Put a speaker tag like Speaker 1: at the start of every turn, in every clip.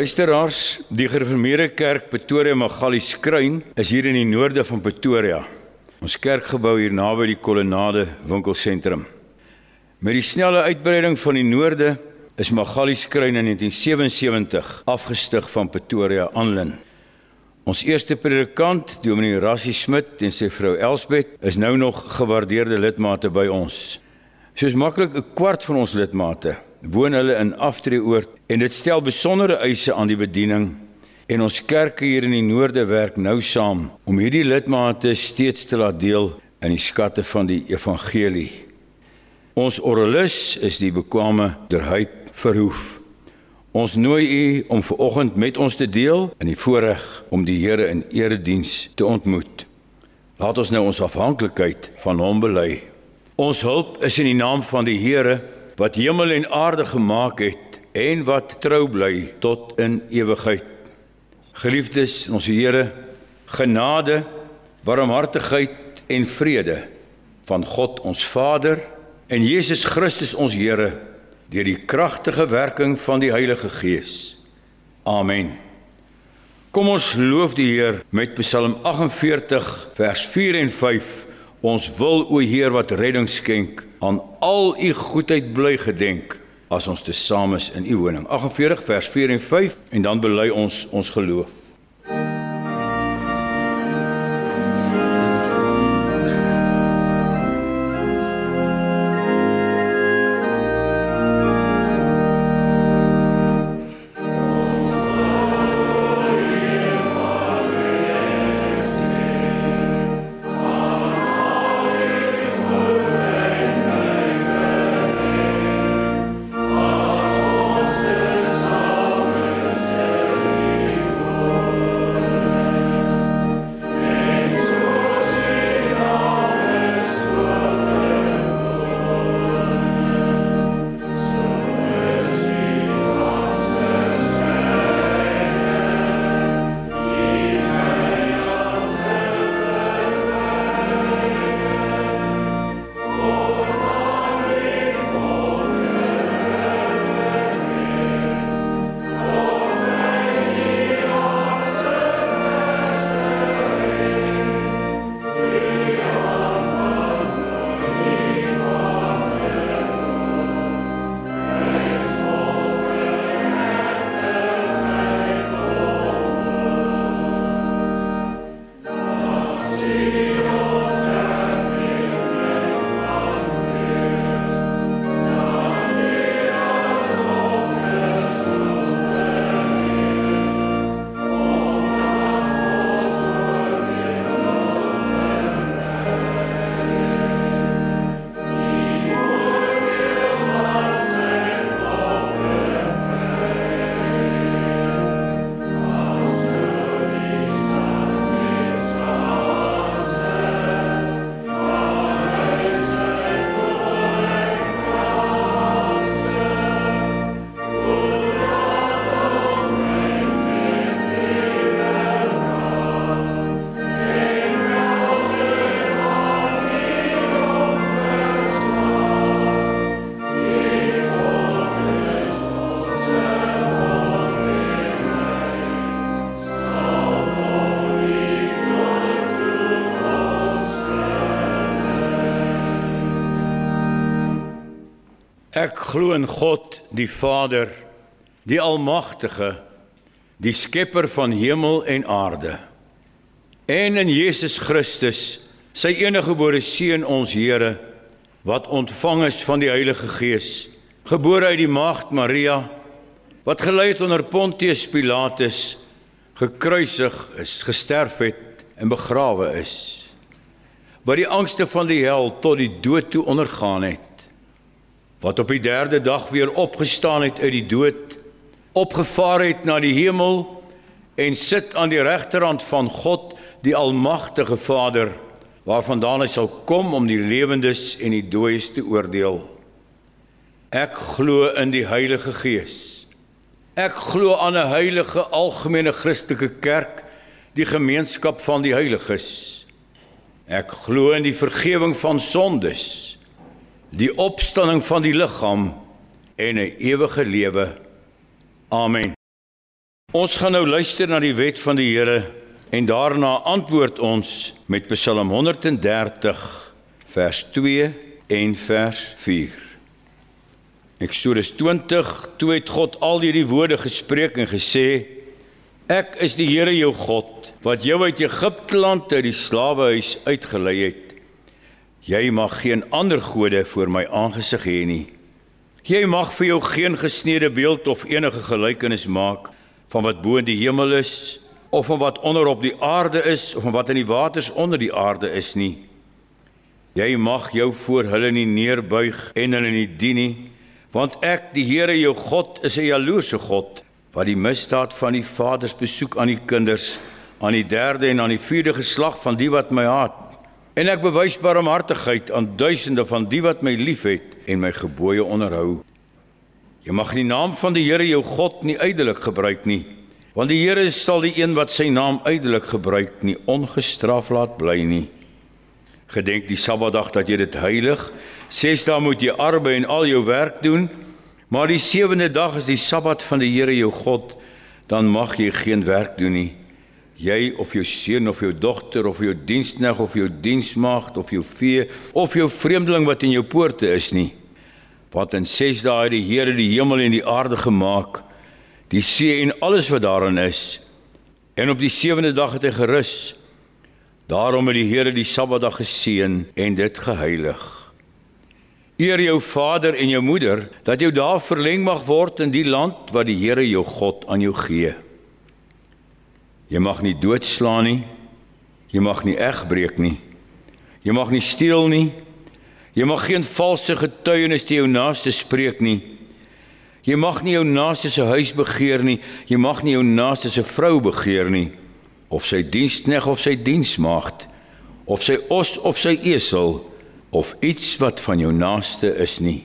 Speaker 1: Luisteraars, die Gereformeerde Kerk Pretoria Magalies Skruin is hier in die noorde van Pretoria. Ons kerkgebou hier naby die Kolonnade winkelsentrum. Met die snelle uitbreiding van die noorde is Magalies Skruin in 1977 afgestig van Pretoria aanlyn. Ons eerste predikant, Dominee Rassie Smit en sy vrou Elsbet, is nou nog gewaardeerde lidmate by ons. Soos maklik 'n kwart van ons lidmate woon hulle in Aftreeoord en dit stel besondere eise aan die bediening en ons kerke hier in die noorde werk nou saam om hierdie lidmate steeds te laat deel in die skatte van die evangelie. Ons orrelis is die bekwame Derhyp Verhoef. Ons nooi u om vanoggend met ons te deel in die voorreg om die Here in erediens te ontmoet. Laat ons nou ons afhanklikheid van hom bely. Ons hulp is in die naam van die Here wat hemel en aarde gemaak het en wat trou bly tot in ewigheid. Geliefdes, ons Here, genade, barmhartigheid en vrede van God ons Vader en Jesus Christus ons Here deur die kragtige werking van die Heilige Gees. Amen. Kom ons loof die Heer met Psalm 48 vers 4 en 5. Ons wil o Heer wat redding skenk aan al u goedheid bly gedenk as ons te saam is in u woning. 48 vers 4 en 5 en dan bely ons ons geloof. Ek glo in God, die Vader, die Almagtige, die skepper van hemel en aarde. En in Jesus Christus, sy eniggebore seun ons Here, wat ontvang is van die Heilige Gees, gebore uit die maagd Maria, wat gelei het onder Pontius Pilatus, gekruisig is, gesterf het en begrawe is. Wat die angste van die hel tot die dood toe ondergaan het wat op die derde dag weer opgestaan het uit die dood, opgevaar het na die hemel en sit aan die regterhand van God, die almagtige Vader, waarvandaan hy sal kom om die lewendes en die dooies te oordeel. Ek glo in die Heilige Gees. Ek glo aan 'n heilige algemene Christelike kerk, die gemeenskap van die heiliges. Ek glo in die vergifnis van sondes die opstanding van die liggaam en 'n ewige lewe. Amen. Ons gaan nou luister na die wet van die Here en daarna antwoord ons met Psalm 130 vers 2 en vers 4. Eksodus 20: Toe het God al hierdie woorde gespreek en gesê: Ek is die Here jou God wat jou uit Egipte land uit die slawehuis uitgelei het. Jy mag geen ander gode voor my aangesig hê nie. Jy mag vir jou geen gesneede beeld of enige gelykenis maak van wat bo in die hemel is of van wat onder op die aarde is of van wat in die waters onder die aarde is nie. Jy mag jou voor hulle nie neerbuig en hulle nie dien nie, want ek, die Here jou God, is 'n jaloerse God wat die misdaad van die vaders besoek aan die kinders, aan die derde en aan die vierde geslag van die wat my haat. En ek bewys barmhartigheid aan duisende van die wat my liefhet en my gebooie onderhou. Jy mag die naam van die Here jou God nie ydelik gebruik nie, want die Here sal die een wat sy naam ydelik gebruik nie ongestraf laat bly nie. Gedenk die Sabbatdag dat jy dit heilig. Ses dae moet jy arbei en al jou werk doen, maar die sewende dag is die Sabbat van die Here jou God, dan mag jy geen werk doen nie. Jy of jou seun of jou dogter of jou diensknegt of jou diensmaagd of jou vee of jou vreemdeling wat in jou poorte is nie Want in 6 dae die Here die hemel en die aarde gemaak, die see en alles wat daarin is. En op die sewende dag het hy gerus. Daarom het die Here die Sabbatdag geseën en dit geheilig. Eer jou vader en jou moeder dat jou dae verleng mag word in die land wat die Here jou God aan jou gee. Jy mag nie doodslaan nie. Jy mag nie egbreek nie. Jy mag nie steel nie. Jy mag geen valse getuienis te jou naaste spreek nie. Jy mag nie jou naaste se huis begeer nie. Jy mag nie jou naaste se vrou begeer nie of sy dienskneg of sy diensmaagd of sy os of sy esel of iets wat van jou naaste is nie.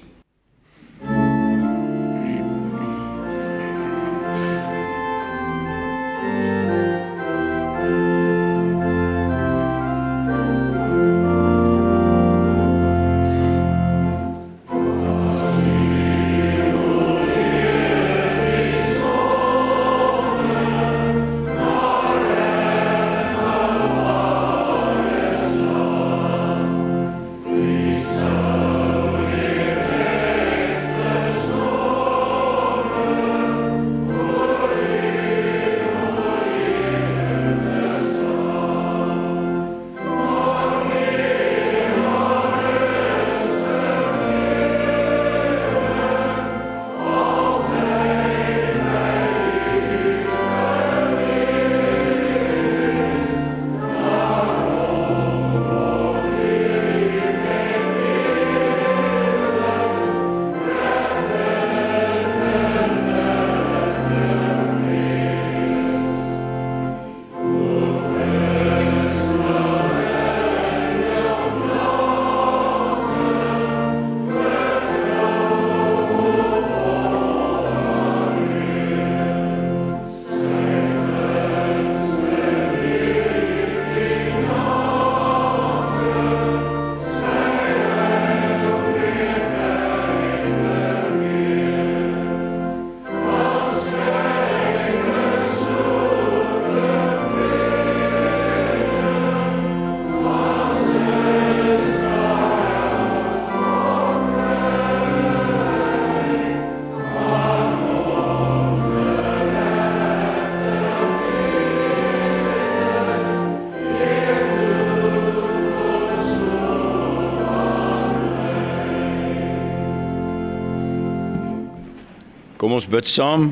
Speaker 1: Kom ons bid saam.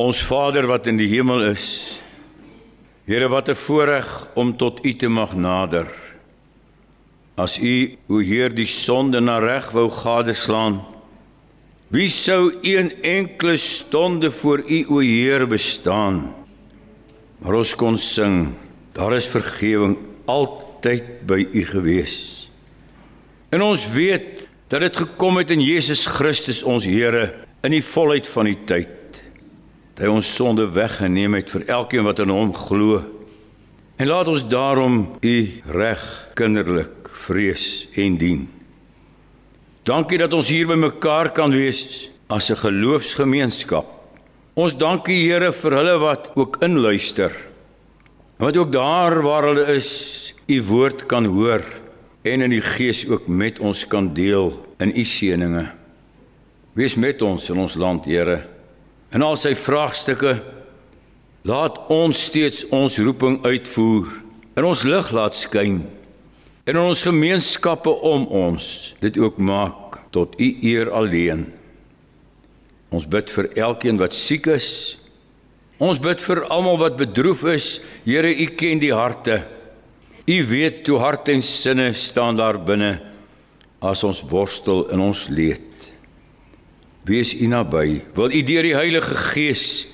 Speaker 1: Ons Vader wat in die hemel is. Here wat 'n voorreg om tot U te mag nader. As U o Heer die sonde na reg wou gadeslaan, wie sou een enkele stonde voor U o Heer bestaan? Maar ons kon sing, daar is vergifnis altyd by U gewees. En ons weet dat dit gekom het in Jesus Christus ons Here in die volheid van die tyd dat hy ons sonde weggeneem het vir elkeen wat in hom glo. En laat ons daarom u reg kinderlik vrees en dien. Dankie dat ons hier by mekaar kan wees as 'n geloofsgemeenskap Ons dank U Here vir hulle wat ook inluister. Wat ook daar waar hulle is, U woord kan hoor en in die gees ook met ons kan deel in U seëninge. Wees met ons in ons land, Here. In al sy vraagstukke laat ons steeds ons roeping uitvoer en ons lig laat skyn en ons gemeenskappe om ons dit ook maak tot u eer alleen. Ons bid vir elkeen wat siek is. Ons bid vir almal wat bedroef is. Here, u ken die harte. U weet hoe hart en sinne staan daar binne as ons worstel in ons leed. Wees u naby. Wil u deur die Heilige Gees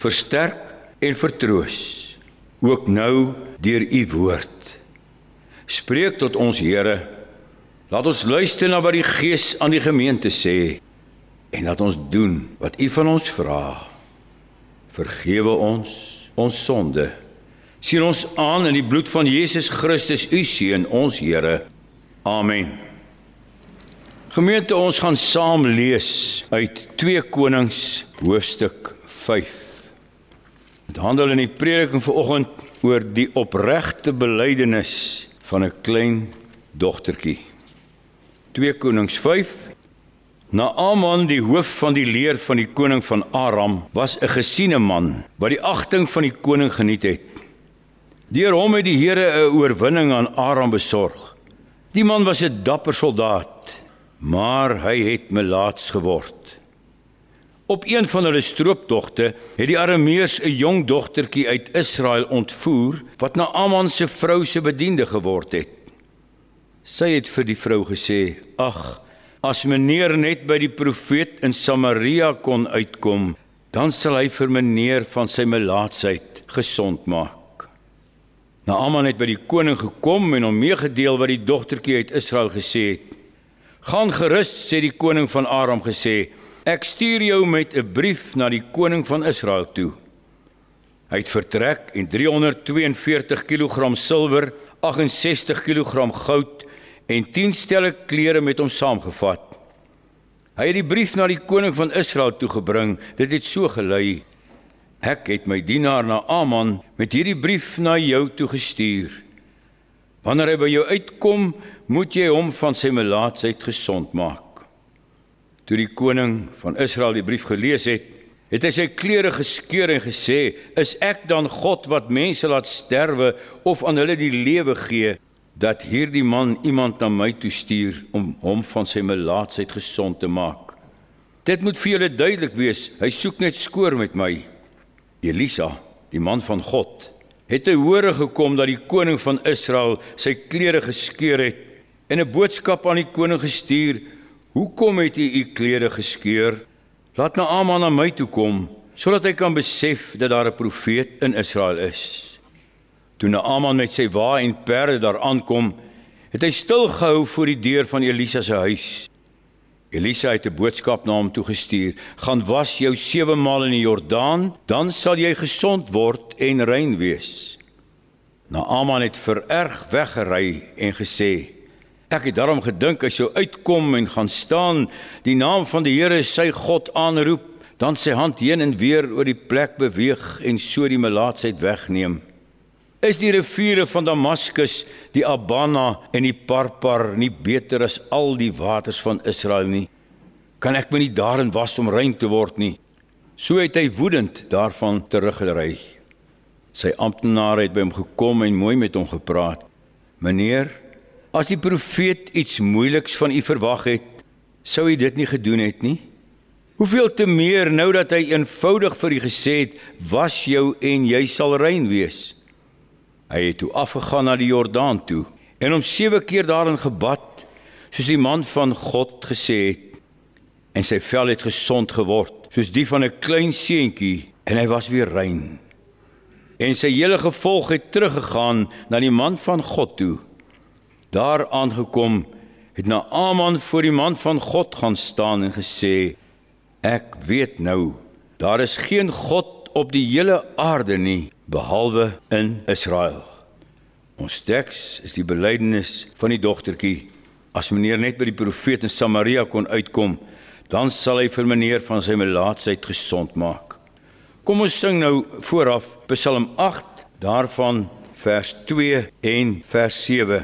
Speaker 1: versterk en vertroos ook nou deur u woord. Spreek tot ons Here. Laat ons luister na wat die Gees aan die gemeente sê en laat ons doen wat U van ons vra. Vergewe ons ons sonde. Sien ons aan in die bloed van Jesus Christus, U seun, ons Here. Amen. Gemeente, ons gaan saam lees uit 2 Konings hoofstuk 5. Dit handel in die prediking vanoggend oor die opregte belydenis van 'n klein dogtertjie. 2 Konings 5 Naaman die hoof van die leer van die koning van Aram was 'n gesiene man wat die agting van die koning geniet het. Deur hom het die Here 'n oorwinning aan Aram besorg. Die man was 'n dapper soldaat, maar hy het melaats geword. Op een van hulle strooptogte het die Arameërs 'n jong dogtertjie uit Israel ontvoer wat na Aman se vrou se bediende geword het. Sy het vir die vrou gesê: "Ag, as meneer net by die profeet in Samaria kon uitkom, dan sal hy vir meneer van sy melaatsheid gesond maak." Naaman het by die koning gekom en hom meegedeel wat die dogtertjie uit Israel gesê het. "Gaan gerus," sê die koning van Aram gesê. Ek stuur jou met 'n brief na die koning van Israel toe. Hy het vertrek en 342 kg silwer, 68 kg goud en 10 stelle klere met hom saamgevat. Hy het die brief na die koning van Israel toe gebring. Dit het so gelei: Ek het my dienaar na Aman met hierdie brief na jou toe gestuur. Wanneer hy by jou uitkom, moet jy hom van sy melaatsheid gesond maak. Toe die koning van Israel die brief gelees het, het hy sy klere geskeur en gesê: "Is ek dan God wat mense laat sterwe of aan hulle die lewe gee dat hierdie man iemand na my toe stuur om hom van sy melaatsheid gesond te maak? Dit moet vir julle duidelik wees, hy soek net skoor met my." Elisa, die man van God, het te hore gekom dat die koning van Israel sy klere geskeur het en 'n boodskap aan die koning gestuur Hoekom het u u klere geskeur? Laat Naaman na my toe kom sodat hy kan besef dat daar 'n profeet in Israel is. Toe Naaman met sy wa en perde daar aankom, het hy stil gehou voor die deur van Elisa se huis. Elisa het 'n boodskap na hom toe gestuur: "Gaan was jou 7 maal in die Jordaan, dan sal jy gesond word en rein wees." Naaman het vererg weggery en gesê: Ek het daarom gedink as jy uitkom en gaan staan, die naam van die Here sy God aanroep, dan sy hand heen en weer oor die plek beweeg en so die melaatsheid wegneem. Is die riviere van Damaskus, die Abana en die Parpar nie beter as al die waters van Israel nie? Kan ek my nie daarin was om rein te word nie? So het hy woedend daarvan teruggery. Sy amptenare het by hom gekom en mooi met hom gepraat. Meneer, As die profeet iets moeiliks van u verwag het, sou hy dit nie gedoen het nie. Hoeveel te meer nou dat hy eenvoudig vir u gesê het: "Was jou en jy sal rein wees." Hy het toe afgegaan na die Jordaan toe en hom 7 keer daarin gebad, soos die man van God gesê het. En sy vel het gesond geword, soos die van 'n klein seentjie, en hy was weer rein. En sy hele gevolg het teruggegaan na die man van God toe. Daar aangekom het Naaman voor die man van God gaan staan en gesê: Ek weet nou, daar is geen God op die hele aarde nie behalwe in Israel. Ons teks is die belydenis van die dogtertjie. As meneer net by die profeet in Samaria kon uitkom, dan sal hy vir meneer van sy melaatsheid gesond maak. Kom ons sing nou vooraf Psalm 8 daarvan vers 2 en vers 7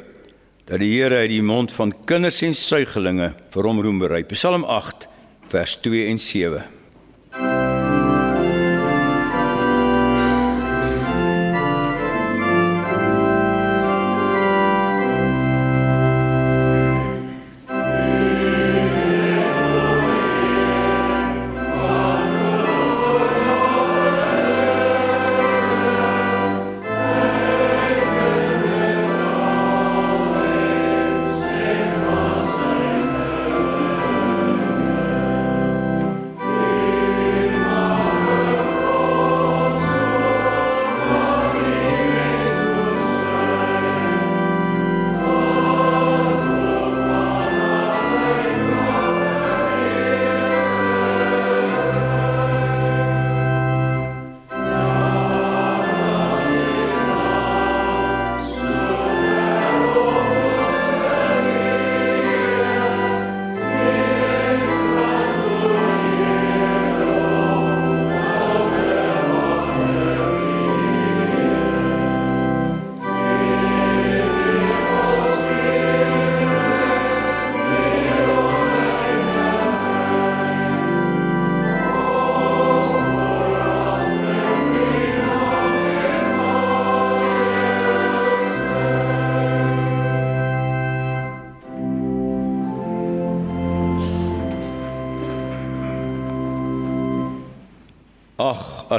Speaker 1: dat die Here uit die mond van kinders en suigelinge vir hom roem berei. Psalm 8 vers 2 en 7.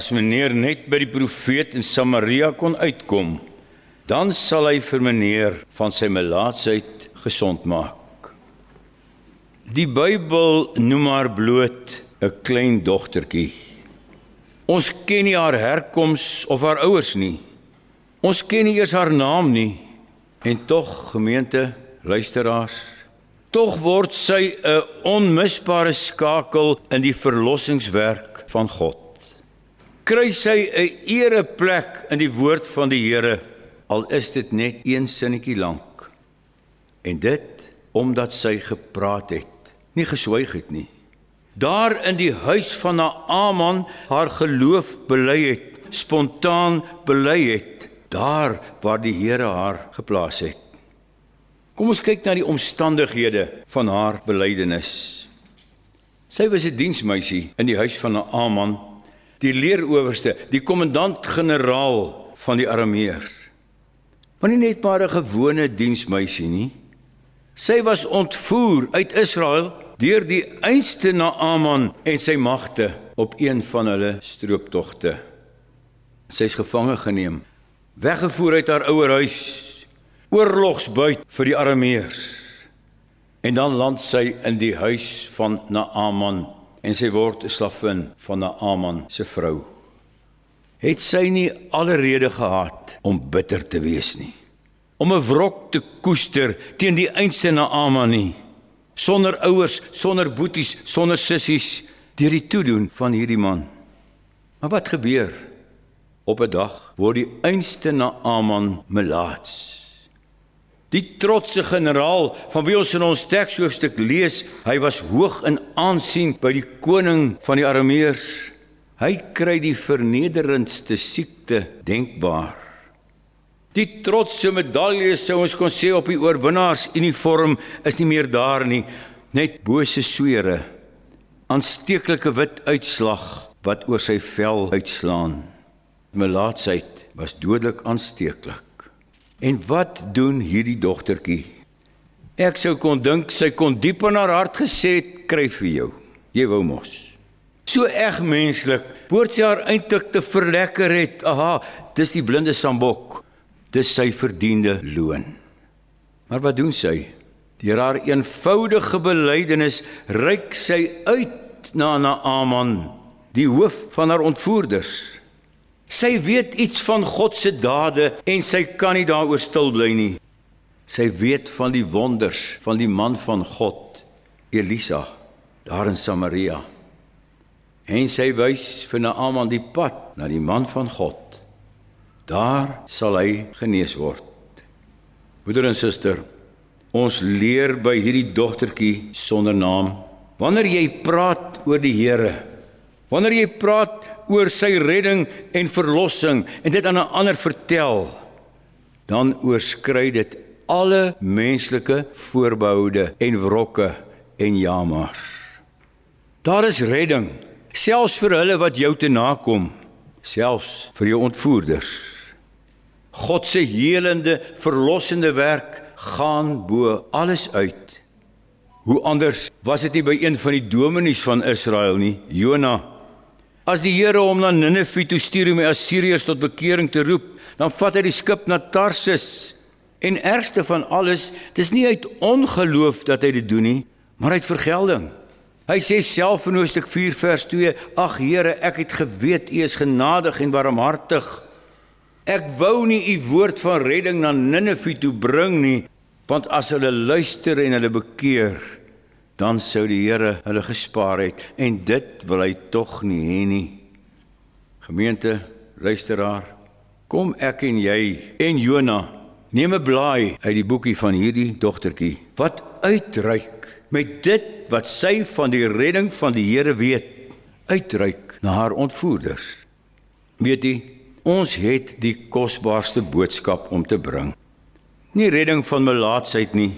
Speaker 1: As meneer net by die profeet in Samaria kon uitkom, dan sal hy vir meneer van sy melaatsheid gesond maak. Die Bybel noem haar bloot 'n klein dogtertjie. Ons ken nie haar herkoms of haar ouers nie. Ons ken nie eers haar naam nie. En tog, gemeente, luisteraars, tog word sy 'n onmisbare skakel in die verlossingswerk van God kry sy 'n ereplek in die woord van die Here al is dit net een sinnetjie lank. En dit omdat sy gepraat het, nie geswyg het nie. Daar in die huis van Naaman haar geloof bely het, spontaan bely het, daar waar die Here haar geplaas het. Kom ons kyk na die omstandighede van haar belydenis. Sy was 'n diensmeisie in die huis van Naaman die leeroowerste, die kommandant-generaal van die Arameërs. Maar nie net maar 'n gewone diensmeisie nie. Sy was ontvoer uit Israel deur die einste Naaman en sy magte op een van hulle strooptogte. Sy is gevange geneem, weggevoer uit haar ouer huis, oorlogsbuit vir die Arameërs. En dan land sy in die huis van Naaman en sy word 'n slavin van Naaman se vrou. Het sy nie alle rede gehad om bitter te wees nie. Om 'n wrok te koester teen die einste Naaman nie. Sonder ouers, sonder boeties, sonder sissies deur die toedoen van hierdie man. Maar wat gebeur? Op 'n dag word die einste Naaman melaats. Die trotse generaal van wie ons in ons tekshoofstuk lees, hy was hoog in aansien by die koning van die Arameërs. Hy kry die vernederendste siekte denkbaar. Die trotse medalje sou ons kon sê op die oorwinnaars uniform is nie meer daar nie, net bose swere. Aansteeklike wit uitslag wat oor sy vel uitslaan. Melaatsheid was dodelik aansteeklik. En wat doen hierdie dogtertjie? Ek sou kon dink sy kon diep in haar hart gesê het kry vir jou. Jy wou mos. So eg menslik, behoort sy haar eintlik te verlekker het. Aha, dis die blinde sambok. Dis sy verdiende loon. Maar wat doen sy? Deur haar eenvoudige belydenis reik sy uit na Naaman, die hoof van haar ontvoerders. Sy weet iets van God se dade en sy kan nie daaroor stil bly nie. Sy weet van die wonders van die man van God, Elisa, daar in Samaria. En sy wys vir Naaman die pad na die man van God. Daar sal hy genees word. Broeder en suster, ons leer by hierdie dogtertjie sonder naam. Wanneer jy praat oor die Here, wanneer jy praat oor sy redding en verlossing en dit aan 'n ander vertel, dan oorskry dit alle menslike voorbehoude en wrokke en jammer. Daar is redding, selfs vir hulle wat jou te nakom, selfs vir jou ontvoerders. God se helende, verlossende werk gaan bo alles uit. Hoe anders was dit nie by een van die dominees van Israel nie, Jona. As die Here hom na Ninive toe stuur om die Assiriërs tot bekering te roep, dan vat hy die skip na Tarsis. En ergste van alles, dis nie uit ongeloof dat hy dit doen nie, maar uit vergelding. Hy sê self in Hoofstuk 4 vers 2: "Ag Here, ek het geweet U is genadig en barmhartig. Ek wou nie U woord van redding na Ninive toe bring nie, want as hulle luister en hulle bekeer, dan sou die Here hulle gespaar het en dit wil hy tog nie hê nie. Gemeente, luisteraar, kom ek en jy en Jona neem 'n blaai uit die boekie van hierdie dogtertjie wat uitreik met dit wat sy van die redding van die Here weet, uitreik na haar ontvoerders. Weet jy, ons het die kosbaarste boodskap om te bring nie redding van melaatsheid nie,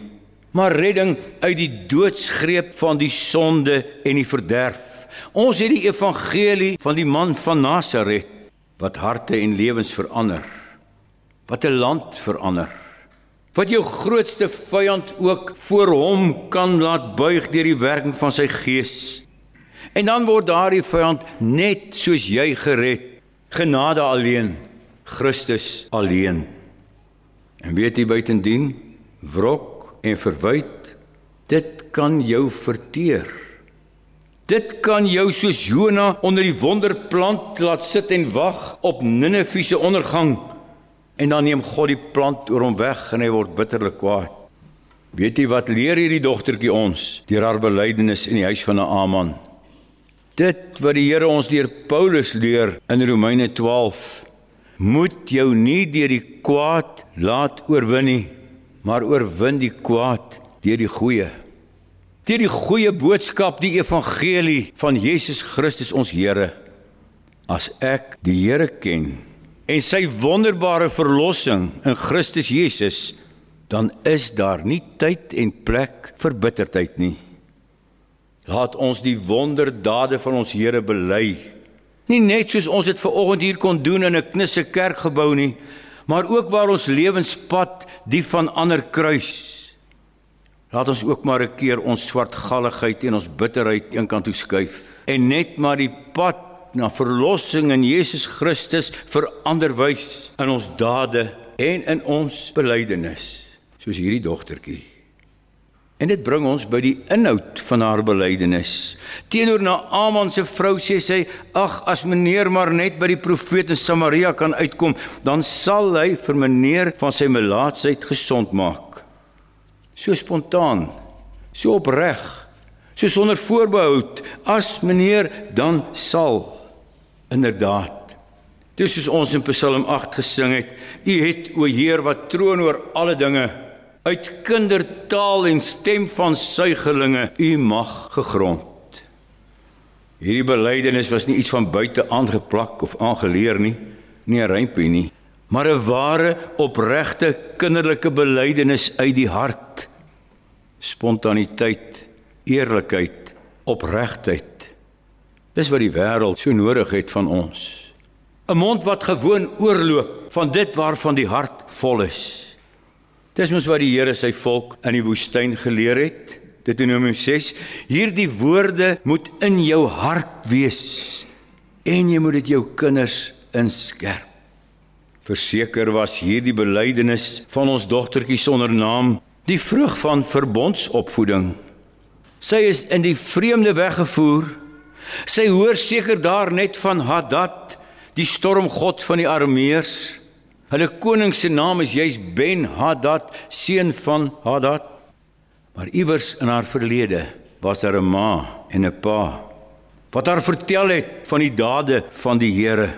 Speaker 1: maar redding uit die doodsgreep van die sonde en die verderf. Ons het die evangelie van die man van Nasaret wat harte en lewens verander. Wat 'n land verander. Wat jou grootste vyand ook voor hom kan laat buig deur die werking van sy gees. En dan word daardie vyand net soos jy gered. Genade alleen, Christus alleen. En weet jy buitendien, wrok en verwyd, dit kan jou verteer. Dit kan jou soos Jona onder die wonderplant laat sit en wag op Ninive se ondergang. En dan neem God die plant oor hom weg en hy word bitterlik kwaad. Weet jy wat leer hierdie dogtertjie ons deur haar belydenis in die huis van 'n Aman? Dit wat die Here ons deur Paulus leer in Romeine 12 moet jou nie deur die kwaad laat oorwin nie, maar oorwin die kwaad deur die goeie. Deur die goeie boodskap, die evangelie van Jesus Christus ons Here. As ek die Here ken en sy wonderbare verlossing in Christus Jesus, dan is daar nie tyd en plek vir bitterheid nie. Laat ons die wonderdade van ons Here bely Nie net soos ons dit ver oggend hier kon doen in 'n knisse kerkgebou nie, maar ook waar ons lewenspad die van ander kruis. Laat ons ook maar 'n keer ons swartgalligheid en ons bitterheid eenkant toe skuif en net maar die pad na verlossing in Jesus Christus verander wys in ons dade en in ons belydenis, soos hierdie dogtertjie. En dit bring ons by die inhoud van haar belydenis. Teenoor Naaman se vrou sê sy: "Ag, as meneer maar net by die profeet in Samaria kan uitkom, dan sal hy vir meneer van sy melaatsheid gesond maak." So spontaan, so opreg, so sonder voorbehoud, as meneer dan sal inderdaad. Dis soos ons in Psalm 8 gesing het: "U het o Heer wat troon oor alle dinge." Uit kindertaal en stem van suigelinge u mag gegrond. Hierdie belydenis was nie iets van buite aangeplak of aangeleer nie, nie 'n rympie nie, maar 'n ware opregte kinderlike belydenis uit die hart. Spontaniteit, eerlikheid, opregtheid. Dis wat die wêreld so nodig het van ons. 'n Mond wat gewoon oorloop van dit waarvan die hart vol is. Dis mos wat die Here sy volk in die woestyn geleer het. Deuteronomium 6: Hierdie woorde moet in jou hart wees en jy moet dit jou kinders inskerp. Verseker was hierdie belydenis van ons dogtertjie sonder naam die vrug van verbondsopvoeding. Sy is in die vreemde weggevoer. Sy hoor seker daar net van Hadad, die stormgod van die Arameërs. Hulle koning se naam is juis Ben Hadad, seun van Hadad. Maar iewers in haar verlede was daar 'n ma en 'n pa wat haar vertel het van die dade van die Here.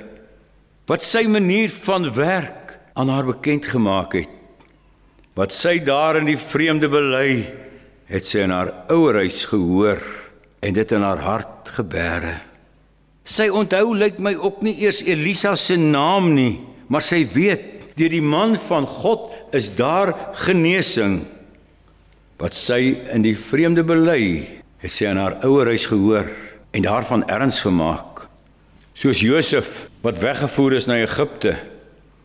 Speaker 1: Wat sy manier van werk aan haar bekend gemaak het. Wat sy daar in die vreemde bely het sy in haar ouerhuis gehoor en dit in haar hart gebere. Sy onthou lyk my ook nie eers Elisa se naam nie, maar sy weet deur die man van God is daar genesing. Wat sy in die vreemde bely, het sy aan haar ouerhuis gehoor en daarvan erns gemaak. Soos Josef wat weggevoer is na Egipte,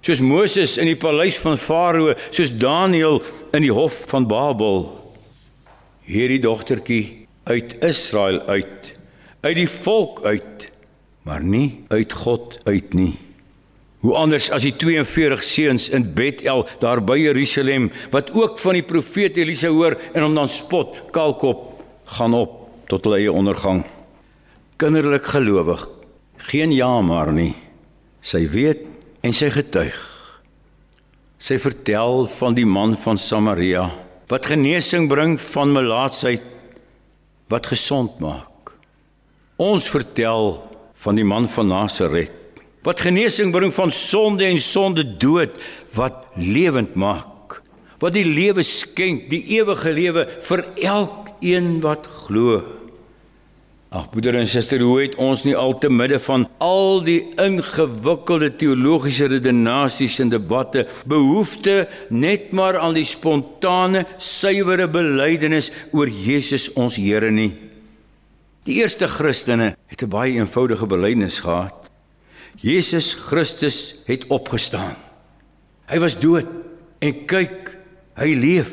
Speaker 1: soos Moses in die paleis van Farao, soos Daniël in die hof van Babel. Hierdie dogtertjie uit Israel uit, uit die volk uit, maar nie uit God uit nie. Hoe anders as die 42 seuns in Bethel daar by Jerusalem wat ook van die profeet Elisa hoor en hom dan spot, kalkop gaan op tot hulle eie ondergang. Kinderlik gelowig, geen ja maar nie. Sy weet en sy getuig. Sy vertel van die man van Samaria wat genesing bring van melaatsheid wat gesond maak. Ons vertel van die man van Nasaret wat genesing bring van sonde en sonde dood wat lewend maak. Wat die lewe skenk, die ewige lewe vir elkeen wat glo. Ag broeder en suster, hoe het ons nie al te midde van al die ingewikkelde teologiese redenasies en debatte behoefte net maar aan die spontane, suiwere belydenis oor Jesus ons Here nie. Die eerste Christene het 'n baie eenvoudige belydenis gehad. Jesus Christus het opgestaan. Hy was dood en kyk, hy leef.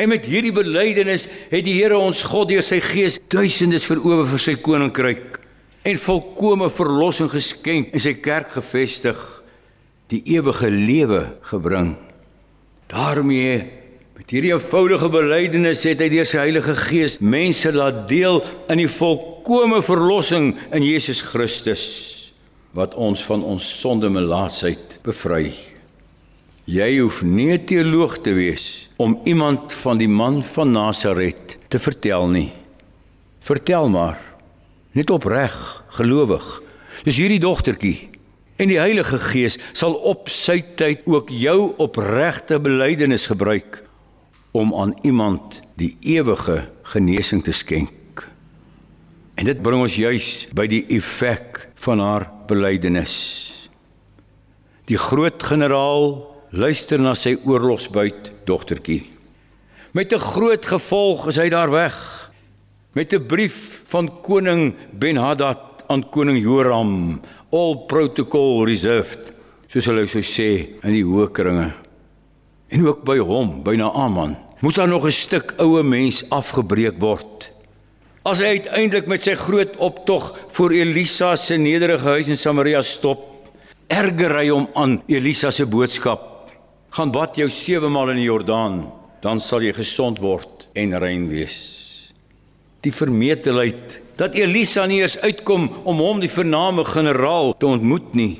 Speaker 1: En met hierdie belydenis het die Here ons God deur sy Gees duisendes verower vir sy koninkryk en volkomme verlossing geskenk en sy kerk gevestig, die ewige lewe gebring. daarmee met hierdie eenvoudige belydenis het hy deur sy Heilige Gees mense laat deel in die volkomme verlossing in Jesus Christus wat ons van ons sonde melaatsheid bevry. Jy hoef nie 'n teoloog te wees om iemand van die man van Nasaret te vertel nie. Vertel maar. Net opreg, gelowig. Dis hierdie dogtertjie en die Heilige Gees sal op sy tyd ook jou opregte belydenis gebruik om aan iemand die ewige genesing te skenk. En dit bring ons juis by die effek van haar belydenis. Die groot generaal luister na sy oorlogsbuit dogtertjie. Met 'n groot gevolg is hy daar weg. Met 'n brief van koning Ben-Hadad aan koning Joram, all protocol reserved, soos hulle sou sê in die hoë kringe. En ook by hom, by Naaman, moes daar nog 'n stuk oue mens afgebreek word. As hy uiteindelik met sy groot optog voor Elisa se nederige huis in Samaria stop, erger hy hom aan Elisa se boodskap gaan bad jou 7 maal in die Jordaan, dan sal jy gesond word en rein wees. Die vermetelheid dat Elisa nie eens uitkom om hom die vername generaal te ontmoet nie.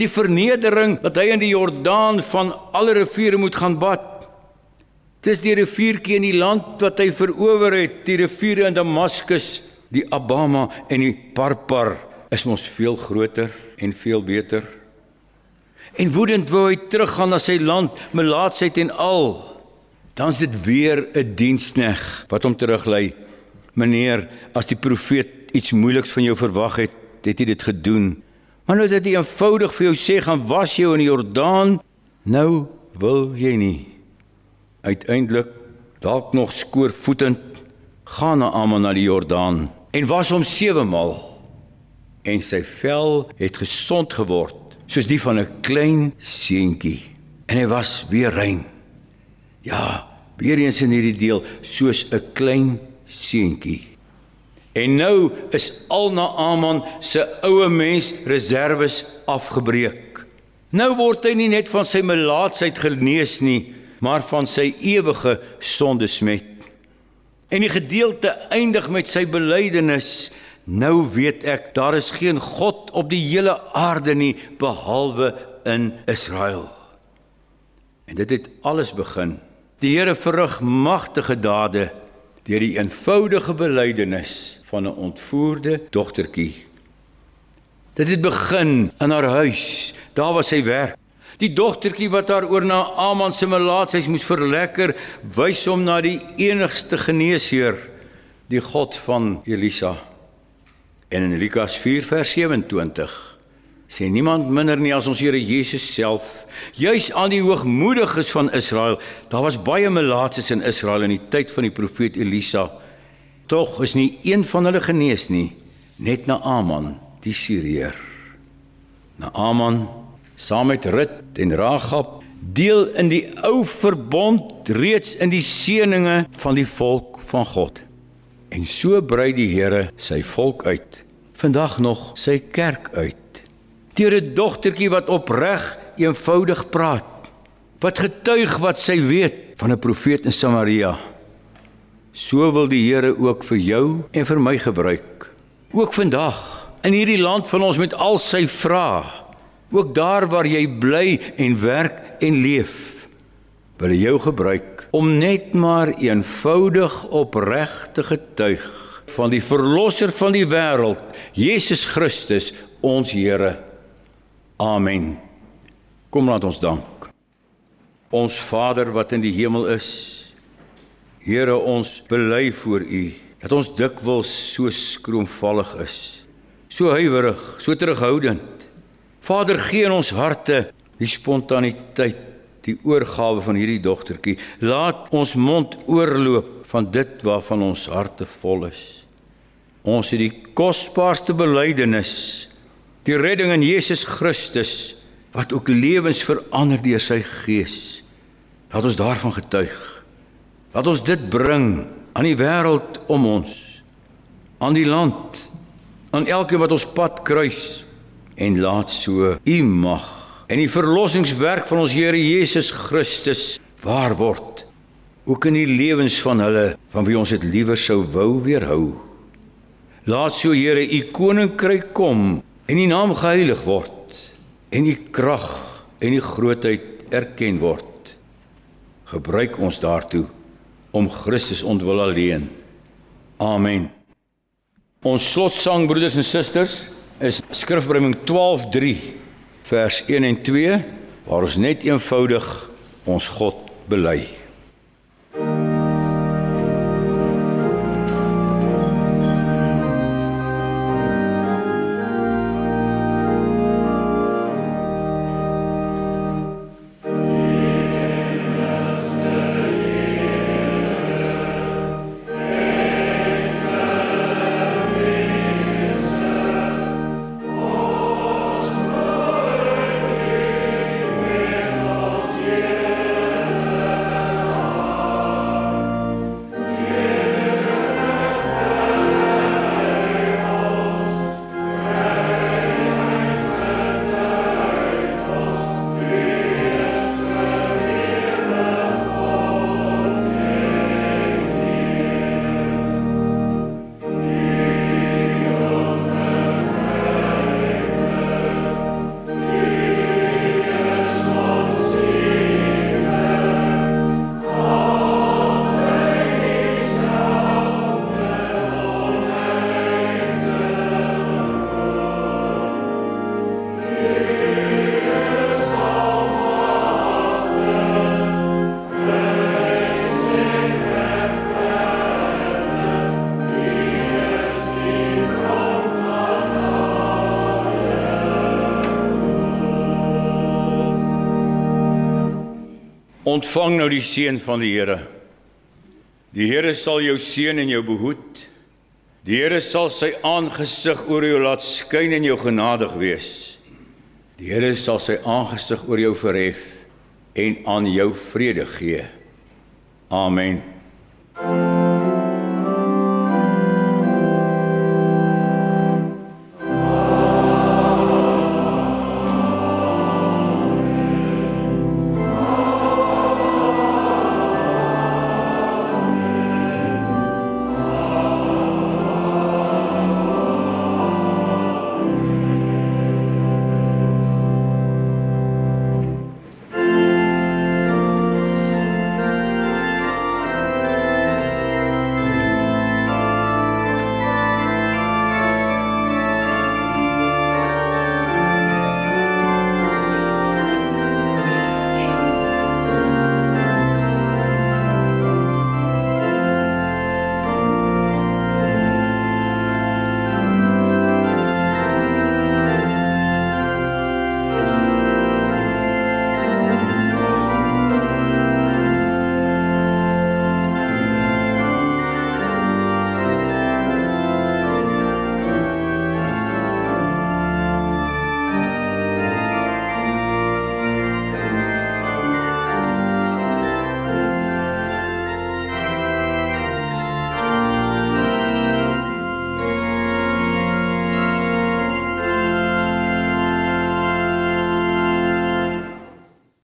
Speaker 1: Die vernedering dat hy in die Jordaan van alle riviere moet gaan bad. Dis die riviertjie in die land wat hy verower het, die riviere in Damaskus, die Abama en die Parpar is mos veel groter en veel beter. En woedend wou hy teruggaan na sy land, melaatsheid en al. Dan is dit weer 'n dienskneg wat hom teruglei. Meneer, as die profeet iets moeiliks van jou verwag het, het hy dit gedoen. Maar nou dat hy eenvoudig vir jou sê gaan was jou in die Jordaan, nou wil jy nie. Uiteindelik dalk nog skoorvoetend gaan na Aman na die Jordaan en was hom 7 maal en sy vel het gesond geword soos die van 'n klein seentjie en hy was weer rein. Ja, weer eens in hierdie deel soos 'n klein seentjie. En nou is al na Aman se oue mens reserves afgebreek. Nou word hy nie net van sy melaatsheid genees nie, maar van sy ewige sondesmet. En die gedeelte eindig met sy belydenis Nou weet ek daar is geen God op die hele aarde nie behalwe in Israel. En dit het alles begin. Die Here verrig magtige dade deur die eenvoudige belydenis van 'n ontvoerde dogtertjie. Dit het begin in haar huis, daar waar sy werk. Die dogtertjie wat haar oor na Aman se melaatsheid moes verlekker, wys hom na die enigste geneesheer, die God van Elisa. En in Lukas 4 vers 27 sê niemand minder nie as ons Here Jesus self, juis aan die hoogmoediges van Israel. Daar was baie melaatses in Israel in die tyd van die profeet Elisa. Tog is nie een van hulle genees nie, net Naaman, die Siriër. Naaman saam met Rut en Ragab deel in die ou verbond reeds in die seëninge van die volk van God. En so brei die Here sy volk uit, vandag nog sy kerk uit deur 'n dogtertjie wat opreg eenvoudig praat wat getuig wat sy weet van 'n profeet in Samaria so wil die Here ook vir jou en vir my gebruik ook vandag in hierdie land van ons met al sy vrae ook daar waar jy bly en werk en leef wil hy jou gebruik om net maar eenvoudig opreg te getuig van die verlosser van die wêreld Jesus Christus ons Here Amen. Kom laat ons dank. Ons Vader wat in die hemel is. Here, ons bely voor U dat ons dikwels so skroomvallig is. So huiwerig, so terughoudend. Vader, gee in ons harte die spontaniteit, die oorgawe van hierdie dogtertjie. Laat ons mond oorloop van dit waarvan ons harte vol is. Ons het die kosbaarste belydenis die redding in Jesus Christus wat ook lewens verander deur sy gees. Laat ons daarvan getuig. Laat ons dit bring aan die wêreld om ons, aan die land, aan elkeen wat ons pad kruis en laat so u mag en die verlossingswerk van ons Here Jesus Christus waar word ook in die lewens van hulle van wie ons dit liewer sou wou weerhou. Laat so Here u koninkryk kom en u naam geheilig word en u krag en u grootheid erken word. Gebruik ons daartoe om Christus ontwil alleen. Amen. Ons slotsang broeders en susters is Skrifbreuke 12:3 vers 1 en 2 waar ons net eenvoudig ons God bely. Ontvang nou die seën van die Here. Die Here sal jou seën en jou behoed. Die Here sal sy aangesig oor jou laat skyn en jou genadig wees. Die Here sal sy aangesig oor jou verhef en aan jou vrede gee. Amen.